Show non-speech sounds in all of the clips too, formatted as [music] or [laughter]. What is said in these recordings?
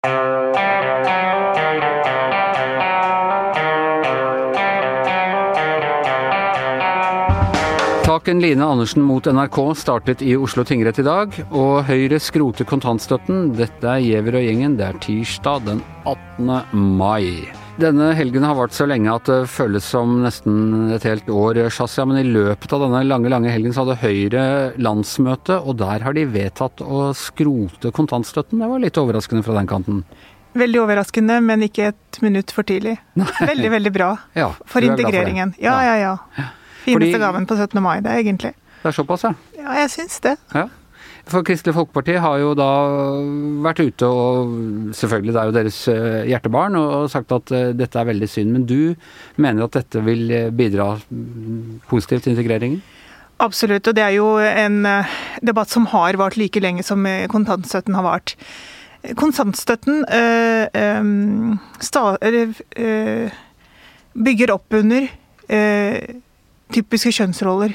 Saken Line Andersen mot NRK startet i Oslo tingrett i dag, og Høyre skroter kontantstøtten. Dette er Giæver og gjengen. Det er tirsdag den 18. mai. Denne helgen har vart så lenge at det føles som nesten et helt år, Shazia. Men i løpet av denne lange, lange helgen så hadde Høyre landsmøte, og der har de vedtatt å skrote kontantstøtten. Det var litt overraskende fra den kanten. Veldig overraskende, men ikke et minutt for tidlig. Nei. Veldig, veldig bra Ja, for er integreringen. For Ja, ja, ja. Fineste Fordi- gaven på 17. mai, det, er egentlig. Det er såpass, ja. Ja, jeg syns det. Ja. For Kristelig Folkeparti har jo da vært ute og selvfølgelig det er jo deres eh, hjertebarn og sagt at eh, dette er veldig synd. Men du mener at dette vil eh, bidra mm, positivt til integreringen? Absolutt, og det er jo en debatt som har vart like lenge som kontantstøtten har vart. Kontantstøtten øh, øh, sta, eh, bygger opp under typiske kjønnsroller.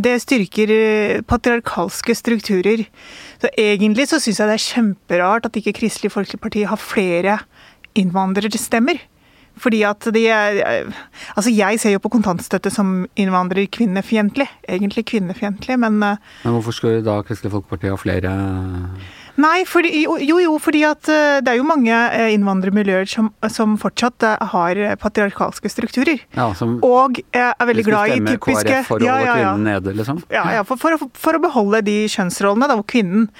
Det styrker eh, patriarkalske strukturer. Så egentlig så syns jeg det er kjemperart at ikke Kristelig Folkeparti har flere innvandrerstemmer. Fordi at de er Altså, jeg ser jo på kontantstøtte som innvandrer-kvinnefiendtlig. Egentlig kvinnefiendtlig, men eh, Men hvorfor skulle da Kristelig Folkeparti ha flere Nei, fordi, jo, jo, fordi at eh, det er jo mange eh, innvandrermiljøer som, som fortsatt eh, har patriarkalske strukturer. ja, som Og er veldig glad i typiske KrF for å ja, holde ja, ja. kvinnen nede, liksom? Ja, ja, for, for, for å beholde de kjønnsrollene, da, hvor kvinnen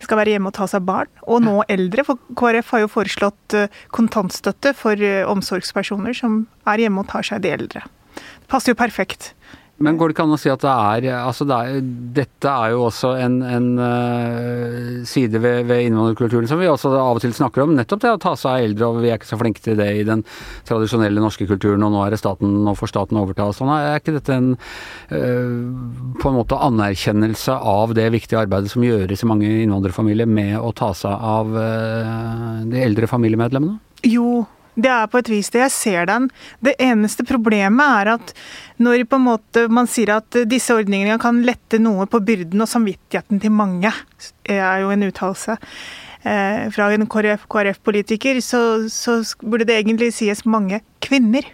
skal være hjemme og ta seg barn, og nå eldre. For KrF har jo foreslått kontantstøtte for omsorgspersoner som er hjemme og tar seg de eldre. Det passer jo perfekt. Men går det ikke an å si at det er Altså, det er, dette er jo også en, en uh, side ved, ved innvandrerkulturen som vi også av og til snakker om. Nettopp det å ta seg av eldre, og vi er ikke så flinke til det i den tradisjonelle norske kulturen, og nå er det staten, nå får staten overta og sånn. Er ikke dette en uh, på en måte anerkjennelse av det viktige arbeidet som gjøres i mange innvandrerfamilier med å ta seg av uh, de eldre familiemedlemmene? Jo, det er på et vis det. Jeg ser den. Det eneste problemet er at når man sier at disse ordningene kan lette noe på byrden og samvittigheten til mange, er jo en uttalelse eh, fra en KrF-politiker, så, så burde det egentlig sies mange kvinner.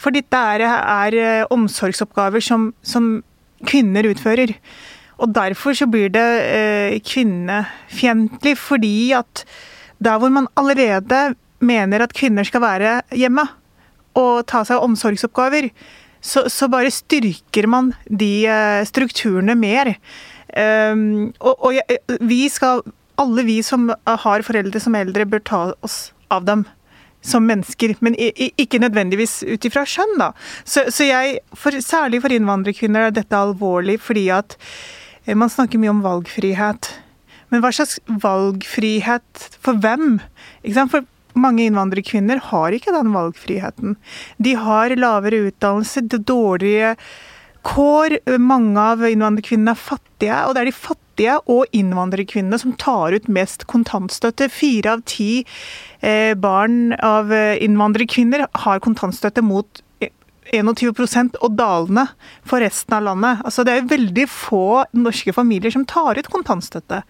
For dette er, er eh, omsorgsoppgaver som, som kvinner utfører. Og derfor så blir det eh, kvinnefiendtlig, fordi at der hvor man allerede mener at kvinner skal være hjemme og ta seg av omsorgsoppgaver, så, så bare styrker man de eh, strukturene mer. Um, og og vi skal, alle vi som har foreldre som eldre, bør ta oss av dem som mennesker, men ikke nødvendigvis ut ifra skjønn, da. Så, så jeg, for, særlig for innvandrerkvinner er dette alvorlig, fordi at eh, man snakker mye om valgfrihet. Men hva slags valgfrihet for hvem? For mange innvandrerkvinner har ikke den valgfriheten. De har lavere utdannelse, dårlige kår. Mange av innvandrerkvinnene er fattige, og det er de fattige og innvandrerkvinnene som tar ut mest kontantstøtte. Fire av ti eh, barn av eh, innvandrerkvinner har kontantstøtte mot 21% og dalende for resten av landet. Altså Det er veldig få norske familier som tar ut kontantstøtte.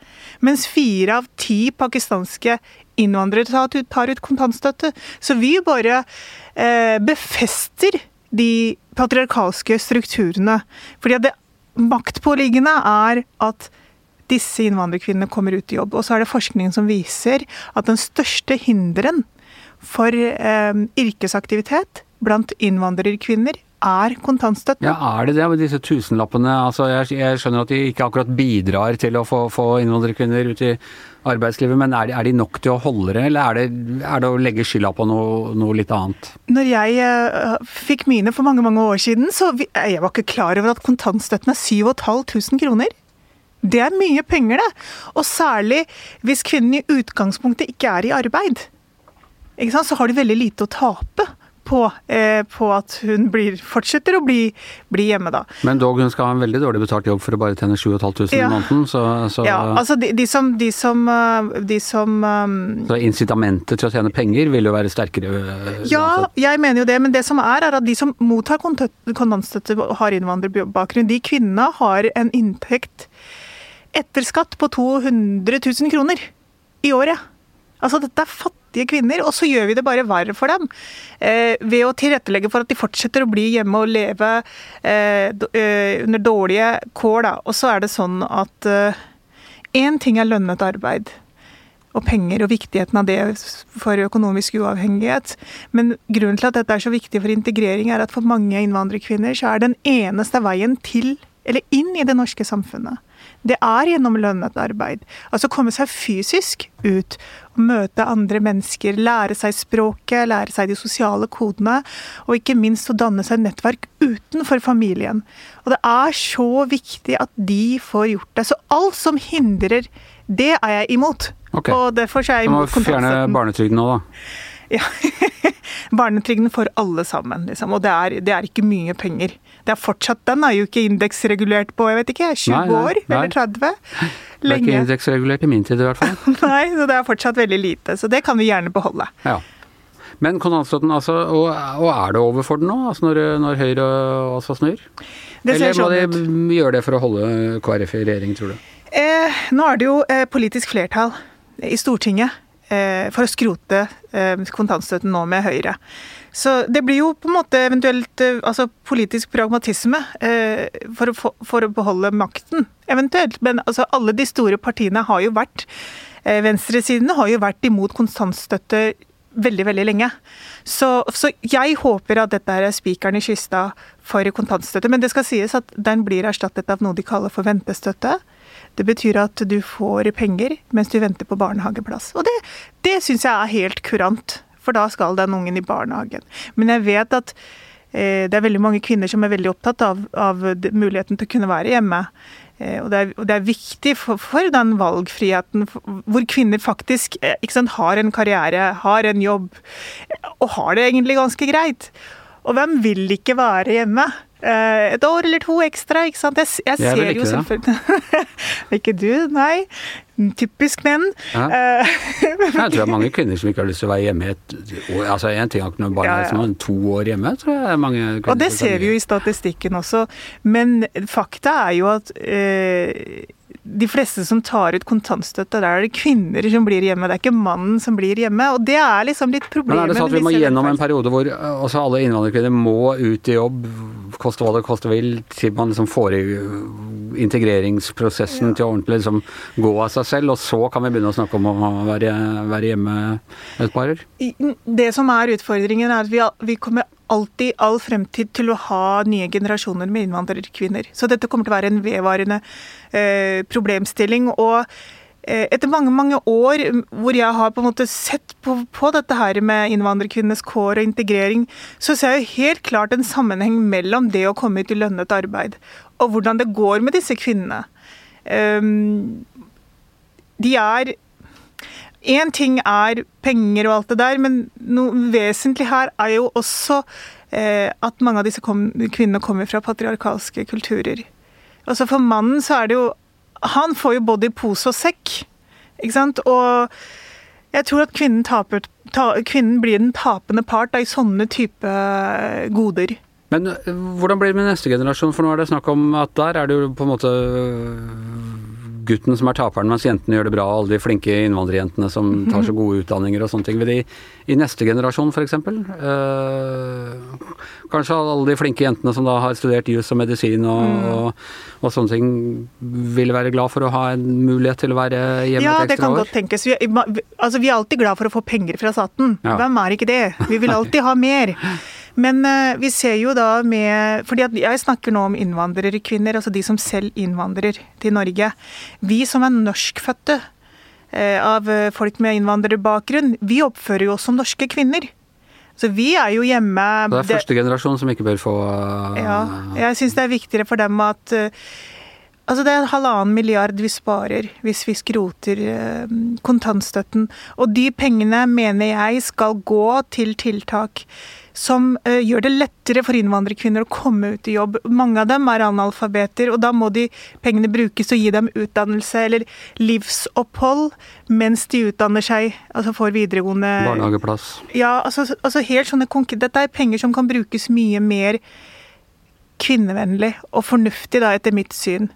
Mens fire av ti pakistanske innvandrere tar ut, kontantstøtte. Så vi bare eh, befester de patriarkalske strukturene. Fordi det maktpåliggende er at disse innvandrerkvinnene kommer ut i jobb. Og så er det forskning som viser at den største hinderen for eh, yrkesaktivitet blant innvandrerkvinner er kontantstøtten. Ja, er det det med disse tusenlappene? Altså, jeg, jeg skjønner at de ikke akkurat bidrar til å få, få innvandrerkvinner ut i arbeidslivet, men er de, er de nok til å holde det, eller er det, er det å legge skylda på noe, noe litt annet? Når jeg uh, fikk mine for mange mange år siden, så vi, jeg var ikke klar over at kontantstøtten er 7500 kroner. Det er mye penger, det. Og særlig hvis kvinnen i utgangspunktet ikke er i arbeid. Ikke? Så har de veldig lite å tape på, eh, på at hun blir, fortsetter å bli, bli hjemme, da. Men dog, hun skal ha en veldig dårlig betalt jobb for å bare tjene 7500 i måneden, så, så, Ja, altså de, de som, de som, eh, de som um, så incitamentet til å tjene penger vil jo være sterkere øh, Ja, uansett. jeg mener jo det, men det som er, er at de som mottar kontant- kontantstøtte og har innvandrerbakgrunn, de kvinnene har en inntekt etter skatt på 200 000 kroner i året. Altså, dette er fattige kvinner, og så gjør vi det bare verre for dem. Eh, ved å tilrettelegge for at de fortsetter å bli hjemme og leve eh, eh under dårlige kår, da. Og så er det sånn at én eh, ting er lønnet arbeid og penger og viktigheten av det for økonomisk uavhengighet. Men grunnen til at dette er så viktig for integrering, er at for mange innvandrerkvinner så er den eneste veien til eller inn i det norske samfunnet det er gjennom lønnet arbeid. Altså komme seg fysisk ut møte andre mennesker, lære seg språket, lære seg de sosiale kodene, og ikke minst å danne seg nettverk utenfor familien. Og det er så viktig at de får gjort det. Så alt som hindrer det, er jeg imot. Okay. Og derfor er jeg imot kontantstøtten. Så må fjerne barnetrygden nå, da. [laughs] Ja. Barnetrygden for alle sammen, liksom. Og det er, det er, ikke mye penger. Det er fortsatt, Den er jo ikke indeksregulert på jeg vet ikke, 20 nei, nei, år eller 30. Lenge. Det er ikke indeksregulert i min tid i hvert fall. [laughs] nei, så det er fortsatt veldig lite. Så det kan vi gjerne beholde. Ja. Men kontantstøtten, altså, og, og, er det over for den nå, altså når, når Høyre også snur? Eller må sånn de gjøre det for å holde KrF i regjering, tror du? Eh, nå er det jo eh, politisk flertall i Stortinget for å skrote eh, kontantstøtten nå med Høyre. Så det blir jo på en måte eventuelt eh, altså politisk pragmatisme for å, for å beholde makten, eventuelt. Men altså alle de store partiene har jo vært Venstresidene har jo vært imot kontantstøtte veldig, veldig lenge. Så, så, jeg håper at dette er spikeren i kista for kontantstøtte. Men det skal sies at den blir erstattet av noe de kaller for ventestøtte. Det betyr at du får penger mens du venter på barnehageplass. Og det, det syns jeg er helt kurant, for da skal den ungen i barnehagen. Men jeg vet at eh, det er veldig mange kvinner som er veldig opptatt av, av muligheten til å kunne være hjemme. Eh, og, det er, og, det er, viktig for, for den valgfriheten, hvor kvinner faktisk eh, sant, har en karriere, har en jobb, og har det egentlig ganske greit. Og hvem vil ikke være hjemme? Uh, et år eller to ekstra, ikke sant. Jeg, jeg, jeg ser jo selvfølgelig [laughs] Ikke du, nei. Typisk menn. Ja. [laughs] Uh, jeg tror det er mange [laughs] kvinner som ikke har lyst til å være hjemme et år. Altså en ting er ikke noe barn, ja, ja. men to år hjemme tror jeg er mange kvinner. Og det ser vi jo i statistikken også. Men fakta er jo at uh, de fleste som tar ut kontantstøtte, der er det kvinner som blir hjemme, det er ikke mannen som blir hjemme. Og det er liksom litt problemet. Men er det sånn at vi må gjennom en periode hvor altså alle innvandrerkvinner må ut i jobb, koste hva det koste vil, til man liksom får i integreringsprosessen ja. til å ordentlig liksom gå av seg selv, og så kan vi begynne å snakke om å være, være hjemme et par år? Det som er utfordringen, er at vi, vi kommer alltid all fremtid til å ha nye generasjoner med innvandrerkvinner. Så dette kommer til å være en vedvarende eh, problemstilling. og eh, etter mange mange år hvor jeg har på en måte sett på, på dette her med innvandrerkvinnenes kår og integrering, så ser jeg jo helt klart en sammenheng mellom det å komme ut i lønnet arbeid og hvordan det går med disse kvinnene. Um, de er Én ting er penger og alt det der, men noe vesentlig her er jo også eh, at mange av disse kom, kvinnene kommer fra patriarkalske kulturer. Altså For mannen så er det jo Han får jo både i pose og sekk, ikke sant. Og jeg tror at kvinnen, taper, ta, kvinnen blir den tapende part da, i sånne type goder. Men eh, hvordan blir det med neste generasjon, for nå er det snakk om at der er det jo på en måte gutten som er taperen, mens jentene gjør det bra, alle de flinke innvandrerjentene som tar så gode utdanninger og sånne ting. Vil de i neste generasjon f.eks. Øh, kanskje alle de flinke jentene som da har studert jus og medisin og, mm. og, og, sånne ting, vil være glad for å ha en mulighet til å være hjemme ja, et ekstra år? Ja, det kan godt tenkes. Vi, altså, vi er alltid glad for å få penger fra staten. Ja. Hvem er ikke det? Vi vil alltid ha mer. Men uh, vi ser jo da med fordi Jeg snakker nå om innvandrerkvinner, altså de som selv innvandrer til Norge. Vi som er norskfødte uh, av folk med innvandrerbakgrunn, vi oppfører jo oss som norske kvinner. Så vi er jo hjemme Det er første generasjon som ikke bør få Ja, jeg syns det er viktigere for dem at Altså Det er halvannen milliard vi sparer hvis vi skroter kontantstøtten. Og de pengene mener jeg skal gå til tiltak som uh, gjør det lettere for innvandrerkvinner å komme ut i jobb. Mange av dem er analfabeter, og da må de pengene brukes til å gi dem utdannelse eller livsopphold mens de utdanner seg, altså får videregående Barnehageplass. Ja, altså, altså helt sånne Dette er penger som kan brukes mye mer kvinnevennlig og fornuftig, da, etter mitt syn.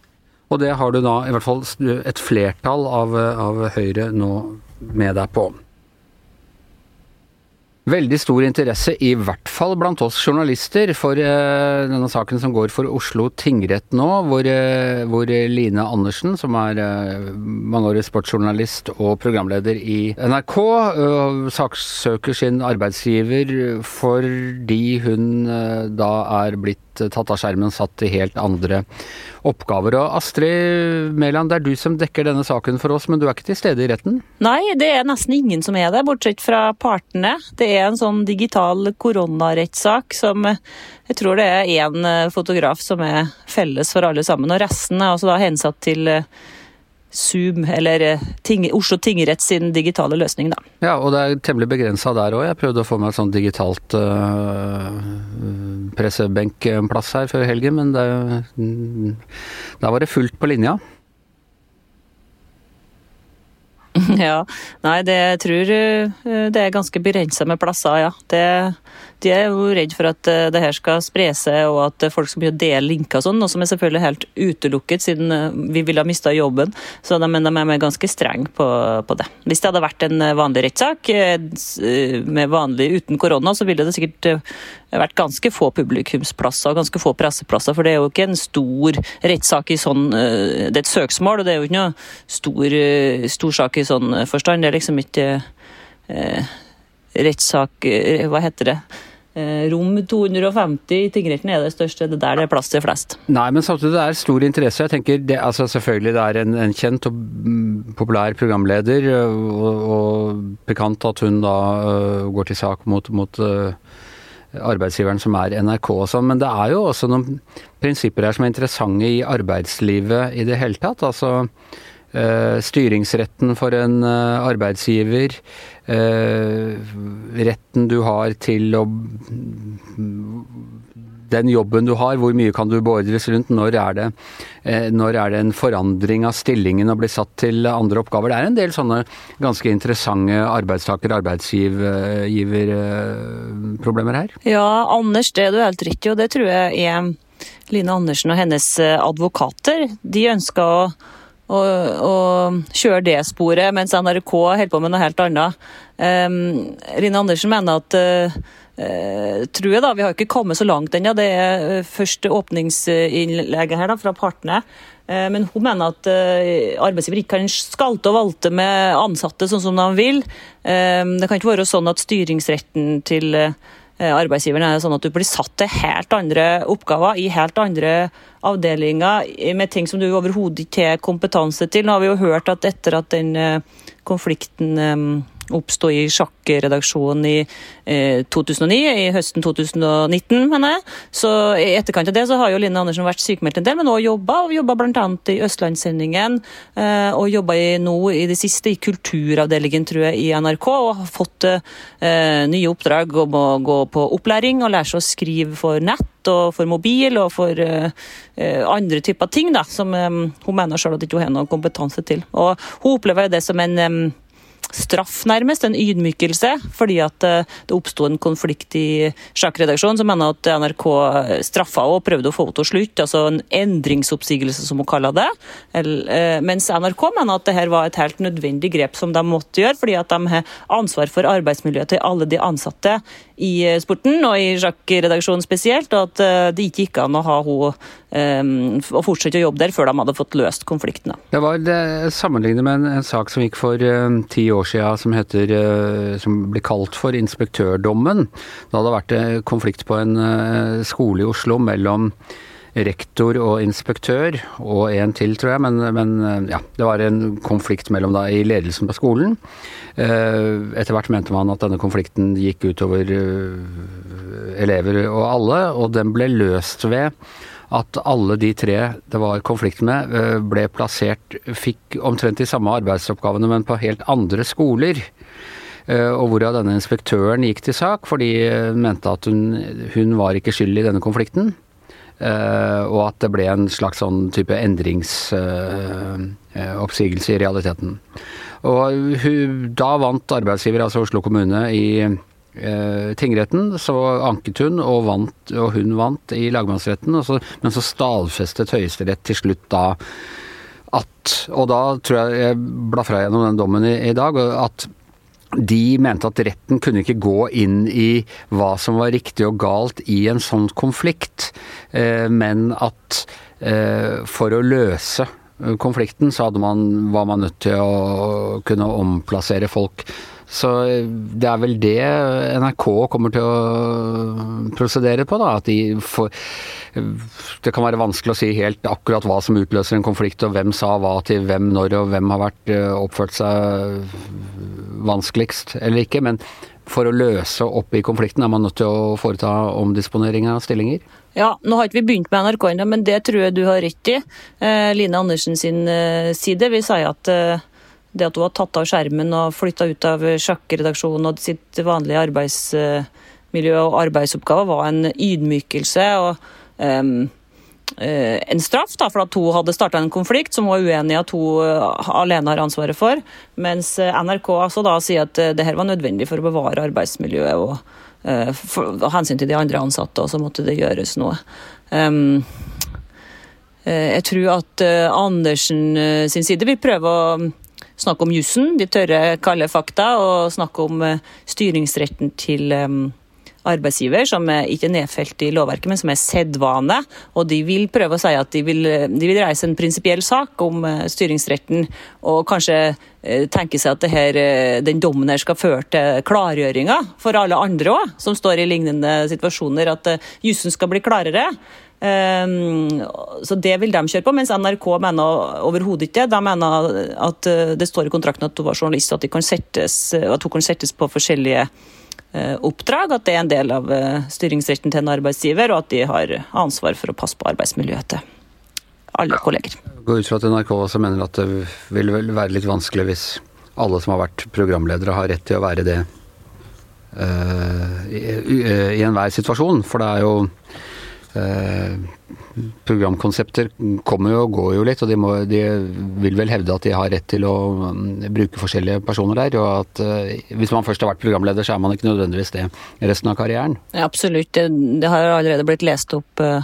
Og det har du da i hvert fall et flertall av, av Høyre nå med deg på. Veldig stor interesse, i hvert fall blant oss journalister, for uh, denne saken som går for Oslo tingrett nå, hvor, uh, hvor Line Andersen, som er uh, mangeårig sportsjournalist og programleder i NRK, saksøker sin arbeidsgiver fordi hun da er blitt tatt av skjermen, og satt til helt andre oppgaver. Og Astrid Mæland, det er du som dekker denne saken for oss, men du er ikke til stede i retten? Nei, det er nesten ingen som er det, bortsett fra partene. Det er en sånn digital koronarettssak som jeg tror det er én fotograf som er felles for alle sammen, og resten er altså da hensatt til Zoom, eller eh, ting, Oslo tingrett sin digitale løsning, da. Ja, og det er temmelig begrensa der òg. Jeg prøvde å få meg et sånt digitalt uh, pressebenkplass her før helgen, men det, der da var det fullt på linja. [laughs] Ja, nei, det jeg tror det er ganske begrensa med plasser, ja. Det de er jo redd for at eh, det her skal spre seg, og at folk skal begynne å dele linker og sånn, noe som er selvfølgelig helt utelukket, siden eh, vi ville ha mista jobben. Så de, de er ganske strenge på, på, det. Hvis det hadde vært en vanlig rettssak, eh, med vanlig uten korona, så ville det sikkert vært ganske få publikumsplasser og ganske få presseplasser, for det er jo ikke en stor rettssak i sånn Det er et søksmål, og det er jo ikke noe stor, stor sak i sånn forstand. Det er liksom ikke eh, rettssak Hva heter det? Eh, rom 250 i tingretten er det største, det er der det er plass til flest. Nei, men samtidig det er stor interesse. Jeg tenker det, altså Selvfølgelig det er en, en kjent og populær programleder, og, og pikant at hun da uh, går til sak mot, mot uh, arbeidsgiveren som er NRK og sånn, men det er jo også noen prinsipper her som er interessante i arbeidslivet i det hele tatt. altså Uh, styringsretten for en arbeidsgiver. Uh, retten du har til å Den jobben du har, hvor mye kan du beordres rundt? Når er det, når er det en forandring av stillingen og blir satt til andre oppgaver? Det er en del sånne ganske interessante arbeidstaker-arbeidsgiver-problemer her. Ja, Anders, det er helt riktig og det tror jeg er Line Andersen og hennes advokater. De ønsker å og, og kjøre det sporet, mens NRK holder på med noe helt annet. Um, Rine Andersen mener at uh, tror jeg da, Vi har ikke kommet så langt ennå. Det er første først åpningsinnlegget her da, fra partene. Men hun mener at arbeidsgiver ikke kan skalte og valte med ansatte sånn som de vil. Um, det kan ikke være sånn at styringsretten til arbeidsgiveren er sånn at du blir satt til helt andre oppgaver i helt andre avdelinger med ting som du overhodet ikke har kompetanse til. Nå har vi jo hørt at etter at den eh, konflikten eh, oppsto i sjakkredaksjonen i eh, 2009, i høsten 2019, mener jeg. Så i etterkant av det så har jo Line Andersen vært sykemeldt en del, men også jobba. Jobba bl.a. i Østlandssendingen, eh, og jobba nå i det siste i kulturavdelingen, tror jeg, i NRK, og har fått eh, nye oppdrag om å gå på opplæring og lære seg å skrive for nett og for mobil og for uh, andre typer ting da, som um, hun mener sjøl at hun ikke har noen kompetanse til. Og Hun opplever det som en um, straff, nærmest. En ydmykelse. Fordi at eh, det oppsto en konflikt i sjakkredaksjonen som mener at NRK straffa og prøvde å få henne til å slutte. Altså en endringsoppsigelse, som hun kaller det. Eh, mens NRK mener at dette var et helt nødvendig grep som de måtte gjøre, fordi at de har ansvar for arbeidsmiljøet til alle de ansatte i eh, sporten, og i sjakkredaksjonen spesielt, og at det ikke gikk an å ha henne um, å fortsette å jobbe der før de hadde fått løst konfliktene. Det var sammenlignet med en, en, sak som gikk for ti år siden som, heter, uh, som ble kalt for inspektørdommen. Det hadde vært uh, konflikt på en skole i Oslo mellom rektor og inspektør, og en til, tror jeg. Men, men ja, det var en konflikt mellom da i ledelsen på skolen. Etter hvert mente man at denne konflikten gikk utover elever og alle, og den ble løst ved at alle de tre det var konflikt med, eh, ble plassert Fikk omtrent de samme arbeidsoppgavene, men på helt andre skoler. Eh, og hvorav denne inspektøren gikk til sak fordi hun mente at hun, hun var ikke skyld i denne konflikten. Og at det ble en slags sånn type endringsoppsigelse i realiteten. Og hun, da vant arbeidsgiver, altså Oslo kommune, i eh, tingretten, så anket hun, og, vant, og hun vant i lagmannsretten. Så, men så stadfestet Høyesterett til slutt da at Og da tror jeg jeg blar fra gjennom den dommen i, i dag, at de mente at retten kunne ikke gå inn i hva som var riktig og galt i en sånn konflikt, eh, men at eh, for å løse konflikten så man, var man nødt til å kunne omplassere folk. Så det er vel det NRK kommer til å prosedere på, da. At de får Det kan være vanskelig å si helt akkurat hva som utløser en konflikt, og hvem sa hva til hvem når, og hvem har vært oppført seg vanskeligst eller ikke. Men for å løse opp i konflikten er man nødt til å foreta omdisponering av stillinger. Ja, nå har ikke vi begynt med NRK ennå, men det tror jeg du har rett i. Eh, Line Andersen sin eh, side vil si at eh, det at hun har tatt av skjermen og flytta ut av sjakkredaksjonen og sitt vanlige arbeidsmiljø og arbeidsoppgaver, var en ydmykelse og um, en straff da, for at hun hadde starta en konflikt som hun er uenig i at hun eh, alene har ansvaret for. Mens eh, NRK altså da sier at det her var nødvendig for å bevare arbeidsmiljøet og uh, hensyn til de andre ansatte, og så måtte det gjøres noe. Um, jeg tror at Andersen sin side vil prøve å snakke om jussen, de tørre, kalde fakta, og snakke om eh, styringsretten til eh, arbeidsgiver, som er ikke nedfelt i lovverket, men som er sedvane. Og de vil prøve å si at de vil, de vil reise en prinsipiell sak om eh, styringsretten, og kanskje tenke seg at her, den dommen her skal føre til klargjøringer for alle andre òg, som står i lignende situasjoner. At jussen skal bli klarere. Ehm, så det vil de kjøre på, mens NRK mener overhodet ikke De mener at eh, det står i kontrakten at hun var journalist, at, settes, at hun kan settes på forskjellige eh, oppdrag, at det er en del av eh, styringsretten til en arbeidsgiver, og at de har ansvar for å passe på arbeidsmiljøet til alle kolleger. Jeg går ut fra at NRK også mener at det vil være litt vanskelig hvis alle som har vært programledere, har rett til å være det uh, i, i enhver situasjon. For det er jo Eh, programkonsepter kommer jo og går jo litt, og de, må, de, vil vel hevde at de har rett til å mm, bruke forskjellige personer der. Og at uh, hvis man først har vært programleder, så er man ikke nødvendigvis det resten av karrieren. Ja, absolutt. Det, det har allerede blitt lest opp uh,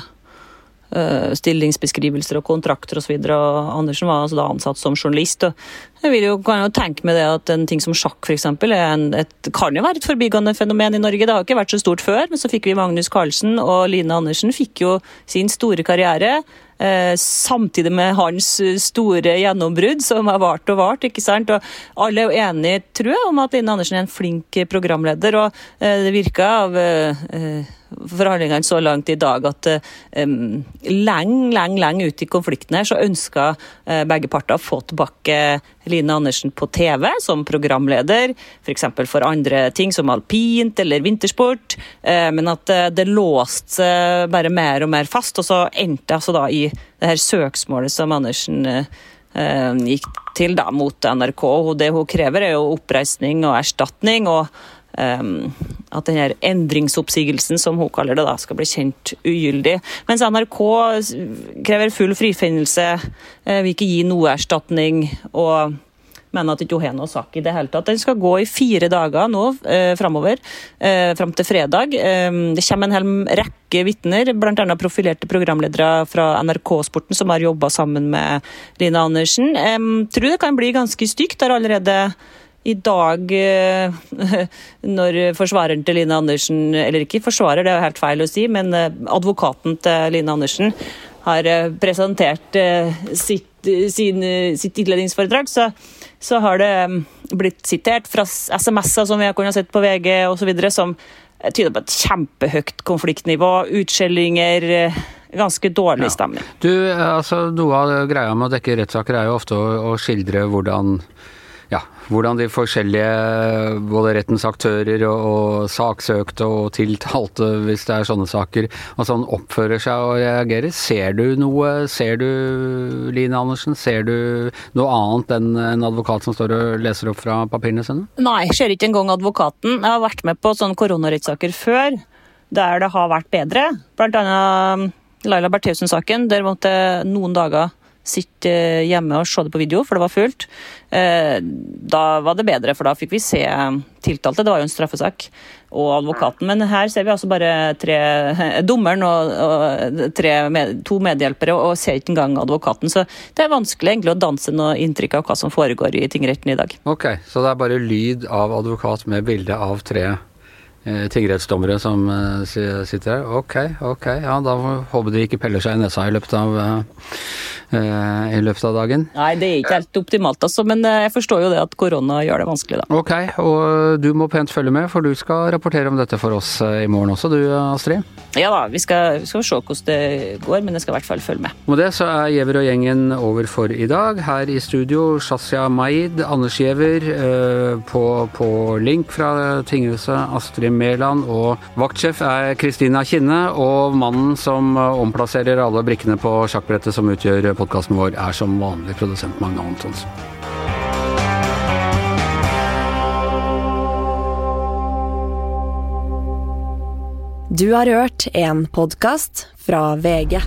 stillingsbeskrivelser og kontrakter osv. Andersen var altså da ansatt som journalist. og jeg vil jo, kan jo tenke meg det at En ting som sjakk for eksempel, kan jo være et forbigående fenomen i Norge. Det har ikke vært så stort før, men så fikk vi Magnus Carlsen, og Line Andersen fikk jo sin store karriere. Eh, samtidig med hans store gjennombrudd, som har vart og vart. ikke sant? Og Alle er jo enige, tror jeg, om at Line Andersen er en flink programleder. og eh, Det virker av eh, forhandlingene så langt i dag at lenge, lenge, lenge ut i konflikten her så ønska begge parter å få tilbake Line Andersen på TV som programleder, f.eks. For, for andre ting som alpint eller vintersport, men at det låste seg bare mer og mer fast, og så endte jeg altså da i det her søksmålet som Andersen gikk til da mot NRK. Og det hun krever, er jo oppreisning og erstatning. og Um, at denne endringsoppsigelsen, som hun kaller det, da, skal bli kjent ugyldig. Mens NRK krever full frifinnelse, vil ikke gi noe erstatning. og mener at ikke hun har noe sak i det hele tatt. Den skal gå i fire dager nå eh, framover, eh, fram til fredag. Eh, det kommer en hel rekke vitner, bl.a. profilerte programledere fra NRK-sporten som har jobba sammen med Line Andersen. Eh, tror det kan bli ganske stygt. Det allerede i dag, eh, [laughs] når forsvareren til Line Andersen, eller ikke forsvarer, det er helt feil å si, men eh, advokaten til Line Andersen har eh, presentert sitt, sitt innledningsforedrag, så, så, har det blitt sitert fra SMS-er som vi har kunnet sett på VG osv., som tyder på et kjempehøyt konfliktnivå, utskjellinger ganske dårlig stemning. Ja. Du, altså Noe av greia med å dekke rettssaker er jo ofte å, å skildre hvordan ja, hvordan de forskjellige, både rettens aktører og, og, saksøkte og tiltalte, hvis det er sånne saker, og sånn oppfører seg og reagerer. Ser du noe, ser du Line Andersen, ser du noe annet enn en advokat som står og leser opp fra papirene sine? Nei, jeg ser ikke engang advokaten. Jeg har vært med på sånne koronarettssaker før, der det har vært bedre. Blant annet Laila Bertheussen-saken. Der måtte noen dager sitte hjemme og se det på video, for det var fullt. Eh, da var det bedre, for da fikk vi se tiltalte. Det var jo en straffesak. Og advokaten. Men her ser vi altså bare tre, [laughs] dommeren og, og tre to medhjelpere, og ser ikke engang advokaten. Så det er vanskelig egentlig å danse noe inntrykk av hva som foregår i tingretten i dag. Ok, så det er bare lyd av advokat med bilde av tre eh, tingrettsdommere som eh, sitter her. Ok, ok. Ja, da håper de ikke peller seg i nesa i løpet av uh, Eh, i løpet av dagen. Nei, det er ikke helt optimalt, altså, men eh, jeg forstår jo det at korona gjør det vanskelig, da. Ok, og du må pent følge med, for du skal rapportere om dette for oss eh, i morgen også, du Astrid? Ja da, vi skal, vi skal se hvordan det går, men jeg skal i hvert fall følge med. Med det så er Giæver og gjengen over for i dag. Her i studio Shazia Maid, Anders Giæver, på, på, link fra tinghuset Astrid Mæland, og vaktsjef er Kristina Kinne, og mannen som omplasserer alle brikkene på sjakkbrettet som utgjør podkasten vår er som vanlig produsent Magne Antonsen. Du har hørt en podkast fra VG.